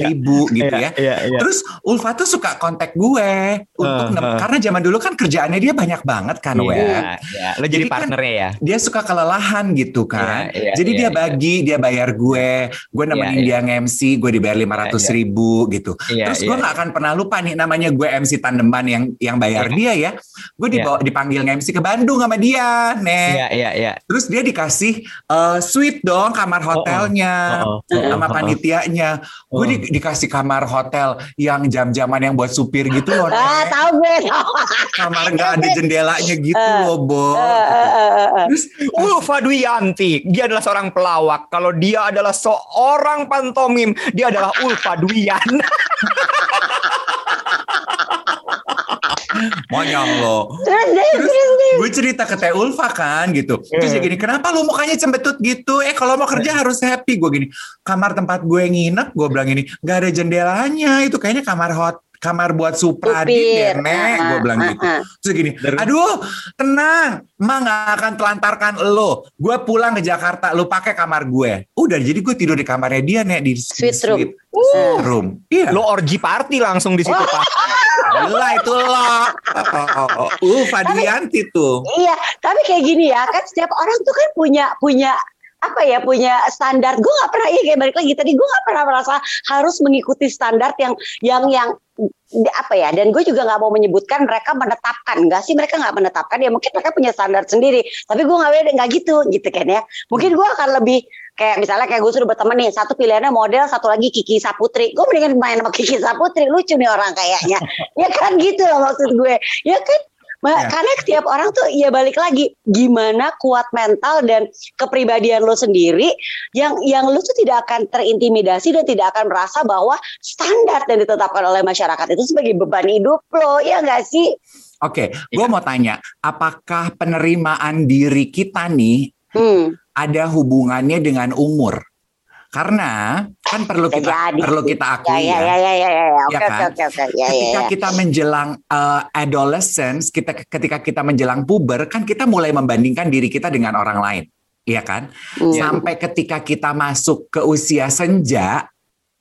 ribu gitu ya. Iya, iya. Terus Ulfa tuh suka kontak gue untuk Eh, nem- eh. karena zaman dulu kan kerjaannya dia banyak banget kan, Wet. Iya, iya. Lo jadi Jadi kan- partnernya ya. Dia suka kelelahan gitu kan. Iya, iya, Jadi iya, dia iya. bagi, dia bayar gue, gue nemenin Iya, dia nge-MC, gue dibayar 500 Iya, iya. ribu gitu. Iya, Terus iya, gue nggak akan pernah lupa nih namanya gue MC tandeman yang yang bayar dia ya. Gue dibawa dipanggil nge-MC ke Bandung sama dia, nih. Iya, iya, iya. Terus dia dikasih eh, suite dong kamar hotelnya Oh, oh, sama oh, oh. panitianya. Gue Oh. di- dikasih kamar hotel yang jam-jaman yang buat supir gitu loh. Ah, tahu gue. Kamar nggak ada jendelanya gitu Eh, loh, Bo. Eh, eh, eh, eh, eh. Terus Ulfa Dwiyanti, dia adalah seorang pelawak. Kalau dia adalah seorang pantomim, dia adalah Ulfa Dwiyan. monyong lo. Terus gue cerita ke Teh Ulfa kan gitu. Terus dia gini, kenapa lu mukanya cembetut gitu? Eh kalau mau kerja harus happy. Gue gini, kamar tempat gue nginep, gue bilang ini, gak ada jendelanya. Itu kayaknya kamar hot kamar buat Supradit deh, Supir. Nek. Gue Ah, bilang ah, gitu. ah. Terus gini, aduh tenang, emak gak akan telantarkan lo. Gue pulang ke Jakarta, lo pakai kamar gue. Udah, jadi gue tidur di kamarnya dia, Nek. Di Sweet room. suite Uh. room. Iya. Lo orgy party langsung di situ Pak. (laughs) Gila itu lo. Uh, Fadlianti tuh. Iya, tapi kayak gini ya, kan setiap orang tuh kan punya punya apa ya punya standar. Gue nggak pernah iya kayak balik lagi tadi gue nggak pernah merasa harus mengikuti standar yang yang yang apa ya dan gue juga nggak mau menyebutkan mereka menetapkan. Nggak sih mereka nggak menetapkan ya mungkin mereka punya standar sendiri. Tapi gue nggak beda nggak gitu gitu kan ya. Mungkin gue akan lebih kayak misalnya kayak gue sudah berteman nih satu pilihannya model satu lagi Kiki Saputri. Gue mendingan main sama Kiki Saputri lucu nih orang kayaknya. (laughs) Ya kan gitu loh maksud gue. Ya kan Ma- Ya. Karena setiap orang tuh ya balik lagi gimana kuat mental dan kepribadian lo sendiri yang yang lo tuh tidak akan terintimidasi dan tidak akan merasa bahwa standar yang ditetapkan oleh masyarakat itu sebagai beban hidup lo ya nggak sih? Oke, gue mau tanya, apakah penerimaan diri kita nih Hmm, ada hubungannya dengan umur? Karena kan perlu kita jadi perlu sih. kita ya akui ya ya ya ya ya oke Ya oke kan? oke oke ya ya ketika ya. kita menjelang uh, adolescence, kita ketika kita menjelang puber, kan kita mulai membandingkan diri kita dengan orang lain, iya kan? Hmm. Sampai ketika kita masuk ke usia senja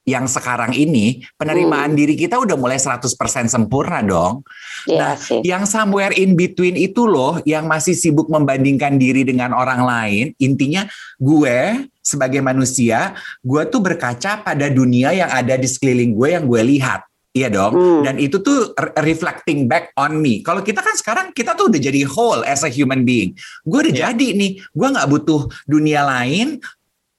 yang sekarang ini, penerimaan Hmm. diri kita udah mulai 100% sempurna dong. Iya Nah, sih. Yang somewhere in between itu loh, yang masih sibuk membandingkan diri dengan orang lain, intinya gue sebagai manusia, gue tuh berkaca pada dunia yang ada di sekeliling gue yang gue lihat. Iya dong. Hmm. Dan itu tuh re- reflecting back on me. Kalau kita kan sekarang kita tuh udah jadi whole as a human being. Gue udah Ya. jadi nih. Gue nggak butuh dunia lain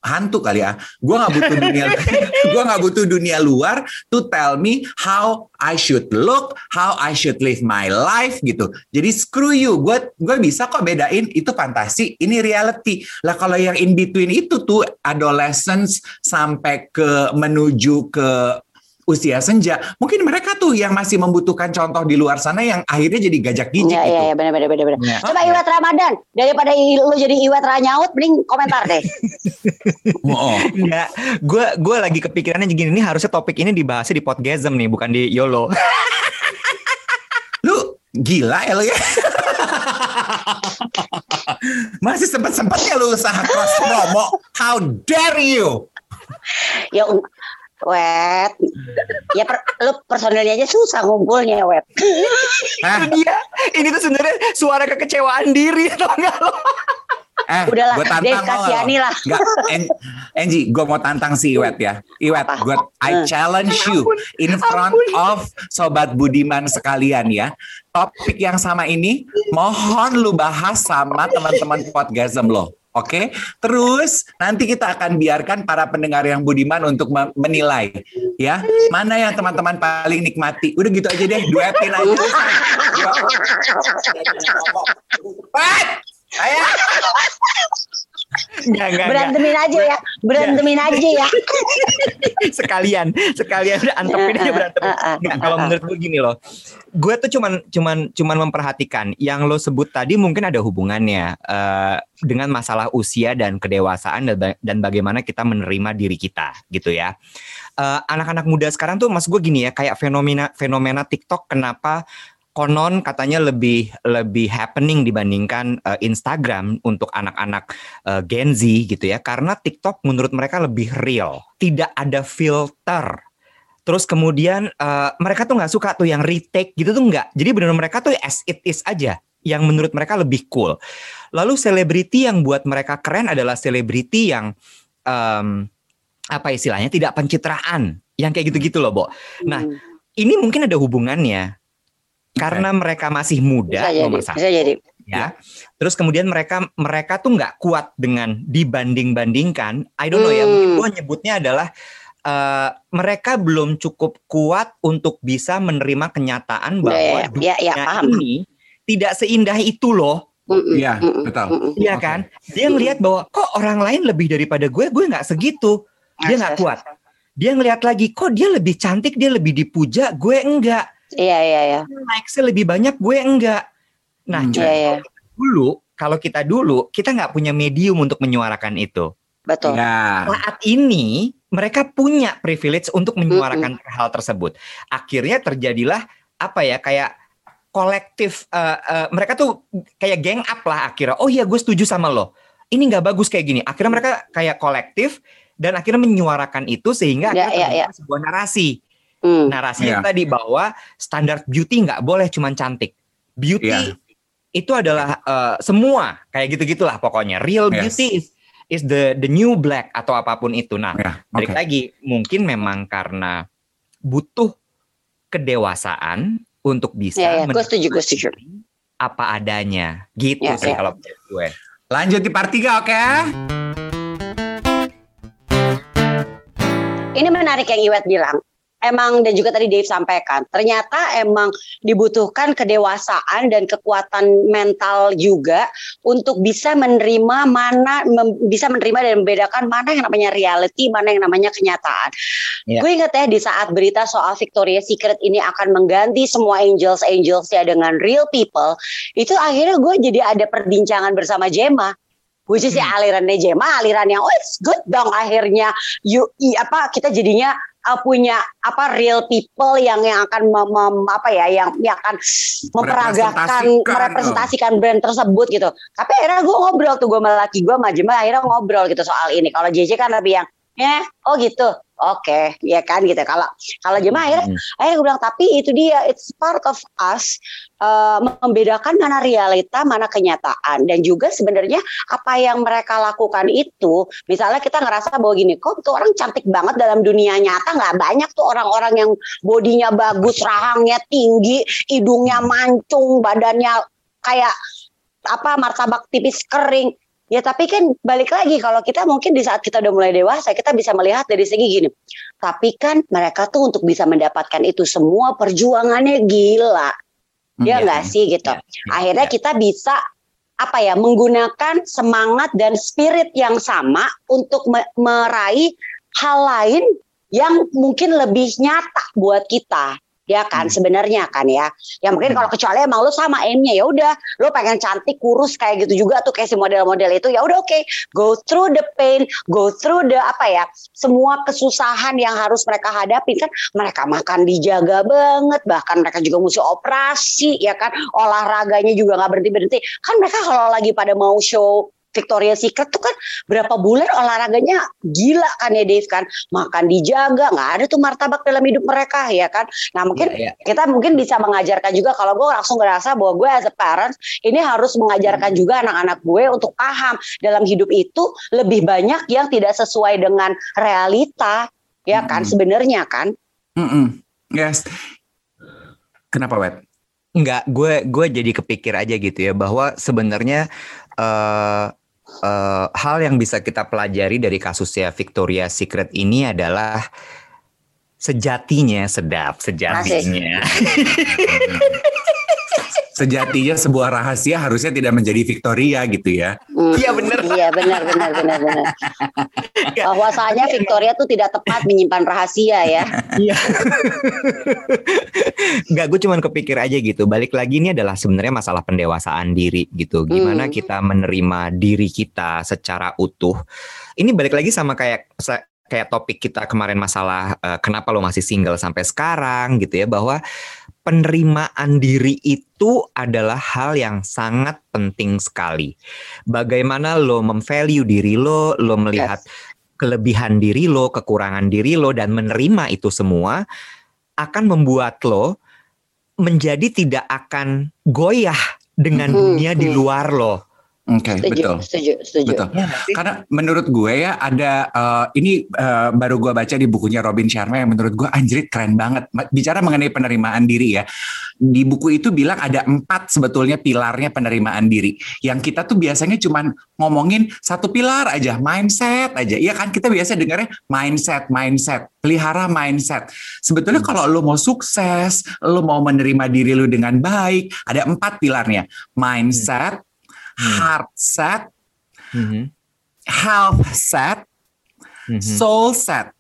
hantu kali ya. Gue nggak butuh dunia. (laughs) gue nggak butuh dunia luar to tell me how I should look, how I should live my life gitu. Jadi screw you. Gue gue bisa kok bedain itu fantasi, ini reality. Lah kalau yang in between itu tuh adolescence sampai ke menuju ke usia senja, mungkin mereka tuh yang masih membutuhkan contoh di luar sana yang akhirnya jadi gajak gijik Iya gitu. iya iya benar benar benar benar. Ya. Coba Iwet Ramadan daripada lu jadi Iwet Ranyaut mending komentar deh. (laughs) Oh, oh. Enggak, gue gue lagi kepikirannya gini ini harusnya topik ini dibahasnya di Podgasm nih, bukan di YOLO. Lu gila ya lu ya. Masih sempat-sempatnya lu usaha cross promo. How dare you? ya Wet, ya per, lu personilnya aja susah ngumpulnya Wet. Hah? Itu dia, ini tuh sebenarnya suara kekecewaan diri, (laughs) tau gak lo? Eh, Udahlah, gue Dave tantang lo. kasihani lah. Enggak, En- Enji, gue mau tantang si Iwet ya. Iwet, gue I Hmm. challenge you in front of sobat Budiman sekalian ya. Topik yang sama ini mohon lu bahas sama teman-teman Podgasm lo. Oke, terus nanti kita akan biarkan para pendengar yang budiman untuk me- menilai, ya mana yang teman-teman paling nikmati. Udah gitu aja deh, duetin aja. (laughs) Cepat, ayo. Enggak, enggak, enggak. Berantemin aja ya, berantemin aja ya. (laughs) sekalian sekalian udah antepin aja berantem Ah, ah, ah, Nggak, ah, kalau menurut gue gini loh. Gue tuh cuman cuman cuman memperhatikan yang lo sebut tadi mungkin ada hubungannya eh, dengan masalah usia dan kedewasaan dan, dan bagaimana kita menerima diri kita gitu ya. Eh, anak-anak muda sekarang tuh mas gue gini ya kayak fenomena fenomena TikTok kenapa konon katanya lebih lebih happening dibandingkan eh, Instagram untuk anak-anak eh, Gen Z gitu ya. Karena TikTok menurut mereka lebih real. Tidak ada filter. Terus kemudian eh, mereka tuh nggak suka tuh yang retake gitu tuh nggak. Jadi benar mereka tuh as it is aja. Yang menurut mereka lebih cool. Lalu selebriti yang buat mereka keren adalah selebriti yang em, apa istilahnya tidak pencitraan. Yang kayak gitu-gitu loh Bo. Nah, Hmm, ini mungkin ada hubungannya karena mereka masih muda bisa jadi, nomor satu bisa jadi. ya. Terus kemudian mereka mereka tuh nggak kuat dengan dibanding-bandingkan. I don't know ya, Hmm. mungkin gua nyebutnya adalah eh, mereka belum cukup kuat untuk bisa menerima kenyataan bahwa Ya, ya, dunia ya, paham. ini tidak seindah itu loh, Iya, betul. Iya kan? Dia ngelihat bahwa kok orang lain lebih daripada gue, gue nggak segitu. Dia nggak kuat. Dia ngelihat lagi, kok dia lebih cantik, dia lebih dipuja, gue enggak. Iya iya iya. Likes-nya lebih banyak, gue enggak. Nah, Hmm. cuy, Iya iya. dulu kalau kita dulu kita nggak punya medium untuk menyuarakan itu. Betul. Ya. Saat ini mereka punya privilege untuk menyuarakan hal tersebut. Akhirnya terjadilah apa ya kayak kolektif eh, eh, mereka tuh kayak gang up lah akhirnya. Oh iya gue setuju sama lo. Ini nggak bagus kayak gini. Akhirnya mereka kayak kolektif dan akhirnya menyuarakan itu sehingga Ya, akhirnya ya, terbentuk sebuah narasi. Hmm. Narasinya Iya. tadi bahwa standar beauty nggak boleh cuman cantik. Beauty Iya. itu adalah eh, semua kayak gitu-gitulah pokoknya. Real Yes. beauty is, is the the new black atau apa pun itu. Nah, Ya, balik oke. lagi mungkin memang karena butuh kedewasaan untuk bisa Ya, ya, gue setuju, gue setuju. apa adanya gitu Ya, sih ya. kalau menurut gue. Lanjut di part 3 oke? Ini menarik yang Iwet bilang. Emang dan juga tadi Dave sampaikan, ternyata emang dibutuhkan kedewasaan dan kekuatan mental juga untuk bisa menerima mana mem- bisa menerima dan membedakan mana yang namanya reality, mana yang namanya kenyataan. Iya. Gue inget ya di saat berita soal Victoria's Secret ini akan mengganti semua angels angels ya dengan real people, itu akhirnya gue jadi ada perbincangan bersama Gemma. Which is ya alirannya Gemma, aliran yang oh it's good dong akhirnya you i- apa kita jadinya uh, punya apa real people yang yang akan mem, mem- apa ya yang yang akan memperagakan Merepresentasikan, merepresentasikan brand tersebut gitu. Tapi akhirnya gue ngobrol tuh gue sama laki gue sama Gemma akhirnya ngobrol gitu soal ini. Kalau JJ kan lebih yang ya oh gitu. Oke, ya kan gitu. Kalau kalau Gemma akhirnya Hmm. akhirnya gue bilang tapi itu dia it's part of us uh, membedakan mana realita mana kenyataan dan juga sebenarnya apa yang mereka lakukan itu misalnya kita ngerasa bahwa gini kok tuh orang cantik banget dalam dunia nyata nggak banyak tuh orang-orang yang bodinya bagus rahangnya tinggi hidungnya mancung badannya kayak apa martabak tipis kering ya tapi kan balik lagi kalau kita mungkin di saat kita udah mulai dewasa kita bisa melihat dari segi gini. Tapi kan mereka tuh untuk bisa mendapatkan itu semua perjuangannya gila. Ya Iya. nggak sih gitu. Iya, iya, akhirnya iya. kita bisa apa ya menggunakan semangat dan spirit yang sama untuk me- meraih hal lain yang mungkin lebih nyata buat kita ya kan Hmm. sebenarnya kan ya ya mungkin Hmm. kalau kecuali emang lu sama aimnya ya udah lu pengen cantik kurus kayak gitu juga tuh kayak si model-model itu ya udah oke go through the pain go through the apa ya semua kesusahan yang harus mereka hadapi kan mereka makan dijaga banget bahkan mereka juga mesti operasi ya kan olahraganya juga nggak berhenti berhenti kan mereka kalau lagi pada mau show Victoria's Secret tuh kan berapa bulan olahraganya gila kan ya Dave kan makan dijaga nggak ada tuh martabak dalam hidup mereka ya kan nah mungkin Iya, iya. kita mungkin bisa mengajarkan juga kalau gue langsung ngerasa bahwa gue as a parents ini harus mengajarkan juga anak-anak gue untuk paham dalam hidup itu lebih banyak yang tidak sesuai dengan realita ya kan Mm. sebenarnya kan Mm-mm. Yes. Kenapa, Wet? Enggak, gue gue jadi kepikir aja gitu ya bahwa sebenarnya eh eh, hal yang bisa kita pelajari dari kasusnya Victoria Secret ini adalah sejatinya sedap sejatinya. (laughs) Sejatinya sebuah rahasia harusnya tidak menjadi Victoria gitu ya. Hmm, Iya, bener. iya benar benar benar benar bahwasanya Victoria tuh tidak tepat menyimpan rahasia ya Iya. Enggak, gue cuman kepikir aja gitu. Balik lagi ini adalah sebenarnya masalah pendewasaan diri gitu. Gimana Hmm. kita menerima diri kita secara utuh. Ini balik lagi sama kayak kayak topik kita kemarin masalah eh, kenapa lo masih single sampai sekarang gitu ya bahwa penerimaan diri itu adalah hal yang sangat penting sekali. Bagaimana lo memvalue diri lo, lo melihat kelebihan diri lo, kekurangan diri lo dan menerima itu semua akan membuat lo menjadi tidak akan goyah dengan Hmm, dunia di hmm. luar lo. Oke, setuju betul. setuju setuju Betul. Karena menurut gue ya ada eh, ini eh, baru gue baca di bukunya Robin Sharma yang menurut gue anjrit keren banget. Bicara mengenai penerimaan diri ya. Di buku itu bilang ada empat sebetulnya pilarnya penerimaan diri. Yang kita tuh biasanya cuman ngomongin satu pilar aja, mindset aja. Iya kan kita biasa dengarnya mindset, mindset, pelihara mindset. Sebetulnya kalau lo mau sukses, lo mau menerima diri lo dengan baik, ada empat pilarnya. Mindset, Hmm. heart set, Mhm, health set, mhm. soul set.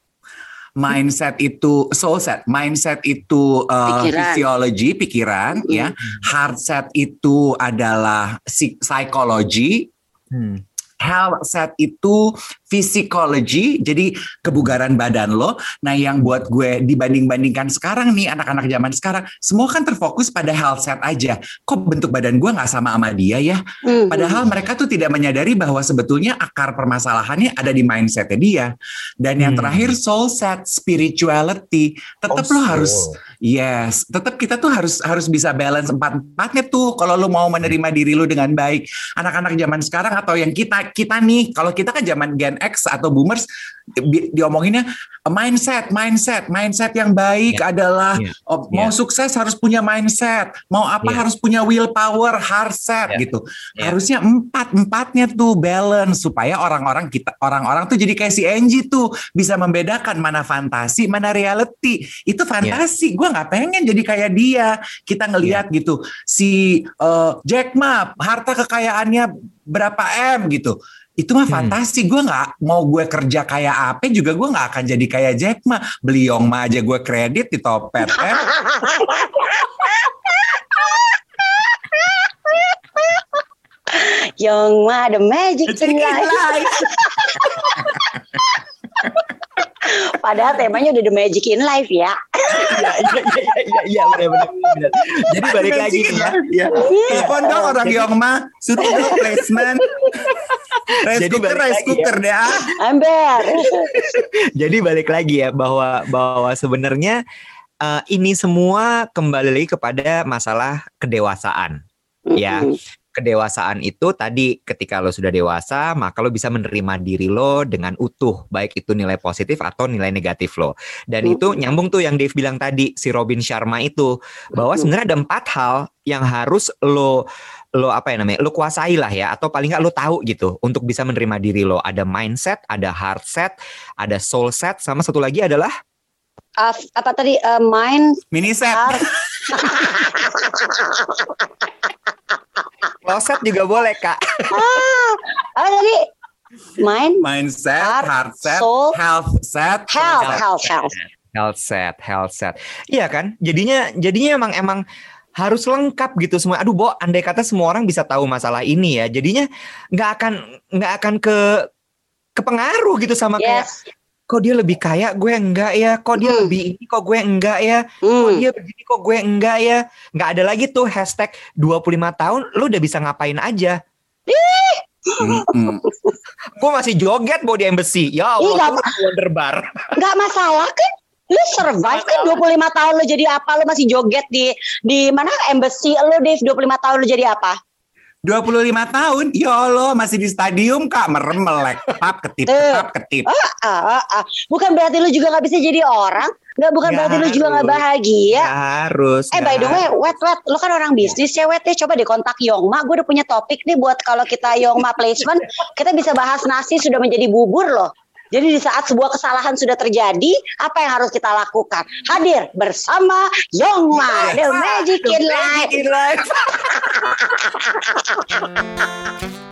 Mindset itu soul set, mindset itu uh, Pikiran. physiology, pikiran ya. Heart set itu adalah psi- psikologi, Hmm. Health set itu physiology, jadi kebugaran badan lo. Nah, yang buat gue dibanding-bandingkan sekarang nih anak-anak zaman sekarang, semua kan terfokus pada health set aja. Kok bentuk badan gue nggak sama sama dia ya? Mhm. Padahal mereka tuh tidak menyadari bahwa sebetulnya akar permasalahannya ada di mindsetnya dia. Dan yang Hmm. terakhir soul set spirituality. Tetap Oh, lo harus soul. Yes, tetap kita tuh harus harus bisa balance empat empatnya tuh. Kalau lo mau menerima diri lo dengan baik. Anak-anak zaman sekarang atau yang kita kita nih, kalau kita kan zaman Gen X atau Boomers di- diomonginnya mindset, mindset, mindset yang baik Ya. adalah Ya. oh, mau Ya. sukses harus punya mindset, mau apa Ya. harus punya willpower, hard set Ya. gitu. Ya. Harusnya empat empatnya tuh balance supaya orang-orang kita orang-orang tuh jadi kayak si Angie tuh bisa membedakan mana fantasi, mana reality. Itu fantasi. Gua nggak pengen jadi kayak dia. Kita ngelihat gitu si eh, Jack Ma harta kekayaannya berapa m gitu. Itu mah Hmm. fantasi. Gue nggak mau gue kerja kayak apa juga gue nggak akan jadi kayak Jack Ma. Beli Yong Ma aja gue kredit di Topet. em. (laughs) Young Ma, the magic in life. (laughs) Padahal temanya udah the magic in life ya. Iya iya iya iya iya benar benar benar. Jadi balik lagi nih ya. Ya. Telepon dong orang Yong Ma, suruh dong placement. Rice Jadi cooker, rice ya. cooker deh ah. Ember. Jadi balik lagi ya bahwa bahwa sebenarnya eh, ini semua kembali lagi kepada masalah kedewasaan. Ya. Kedewasaan itu tadi ketika lo sudah dewasa, maka lo bisa menerima diri lo dengan utuh, baik itu nilai positif atau nilai negatif lo. Dan Hmm. itu nyambung tuh yang Dave bilang tadi, si Robin Sharma itu, bahwa Hmm. sebenarnya ada empat hal yang harus lo lo apa ya namanya, lo kuasai lah ya, atau paling nggak lo tahu gitu untuk bisa menerima diri lo. Ada mindset, ada heart set, ada soul set, sama satu lagi adalah Ah, apa tadi eh, mind Mini set. (laughs) closet juga boleh kak. apa tadi mind Mindset, Heart, heart set, soul, health set, health health health. health set, health set. Iya kan? Jadinya jadinya emang emang harus lengkap gitu semua. Aduh, Bo, andai kata semua orang bisa tahu masalah ini ya. Jadinya nggak akan nggak akan ke kepengaruh gitu sama kayak Yes. Kok dia lebih kaya, gue enggak ya. Kok dia Hmm. lebih ini, kok gue enggak ya. Kok Hmm. dia begini, kok gue enggak ya. Nggak ada lagi tuh hashtag 25 tahun, lu udah bisa ngapain aja. Mm-mm. Gue masih joget Bo di embassy. Ya Ih, Allah, Wonder Bar. nggak masalah kan lu survive kan 25 tahun lu jadi apa lu masih joget di di mana embassy lu Dave 25 tahun lu jadi apa 25 tahun, ya Allah masih di stadium kak, merem melek, tap ketip, tap ketip. ah, ah, ah. bukan berarti lu juga nggak bisa jadi orang nggak bukan Nggak berarti lu juga nggak harus. bahagia harus. Eh by the way, wet wet, lu kan orang bisnis ya wet ya. Coba deh kontak Yongma. Gue udah punya topik nih buat kalau kita Yongma placement, kita bisa bahas nasi sudah menjadi bubur loh. Jadi di saat sebuah kesalahan sudah terjadi, apa yang harus kita lakukan? Hadir bersama Yongma, the magic in life. in life. (laughs)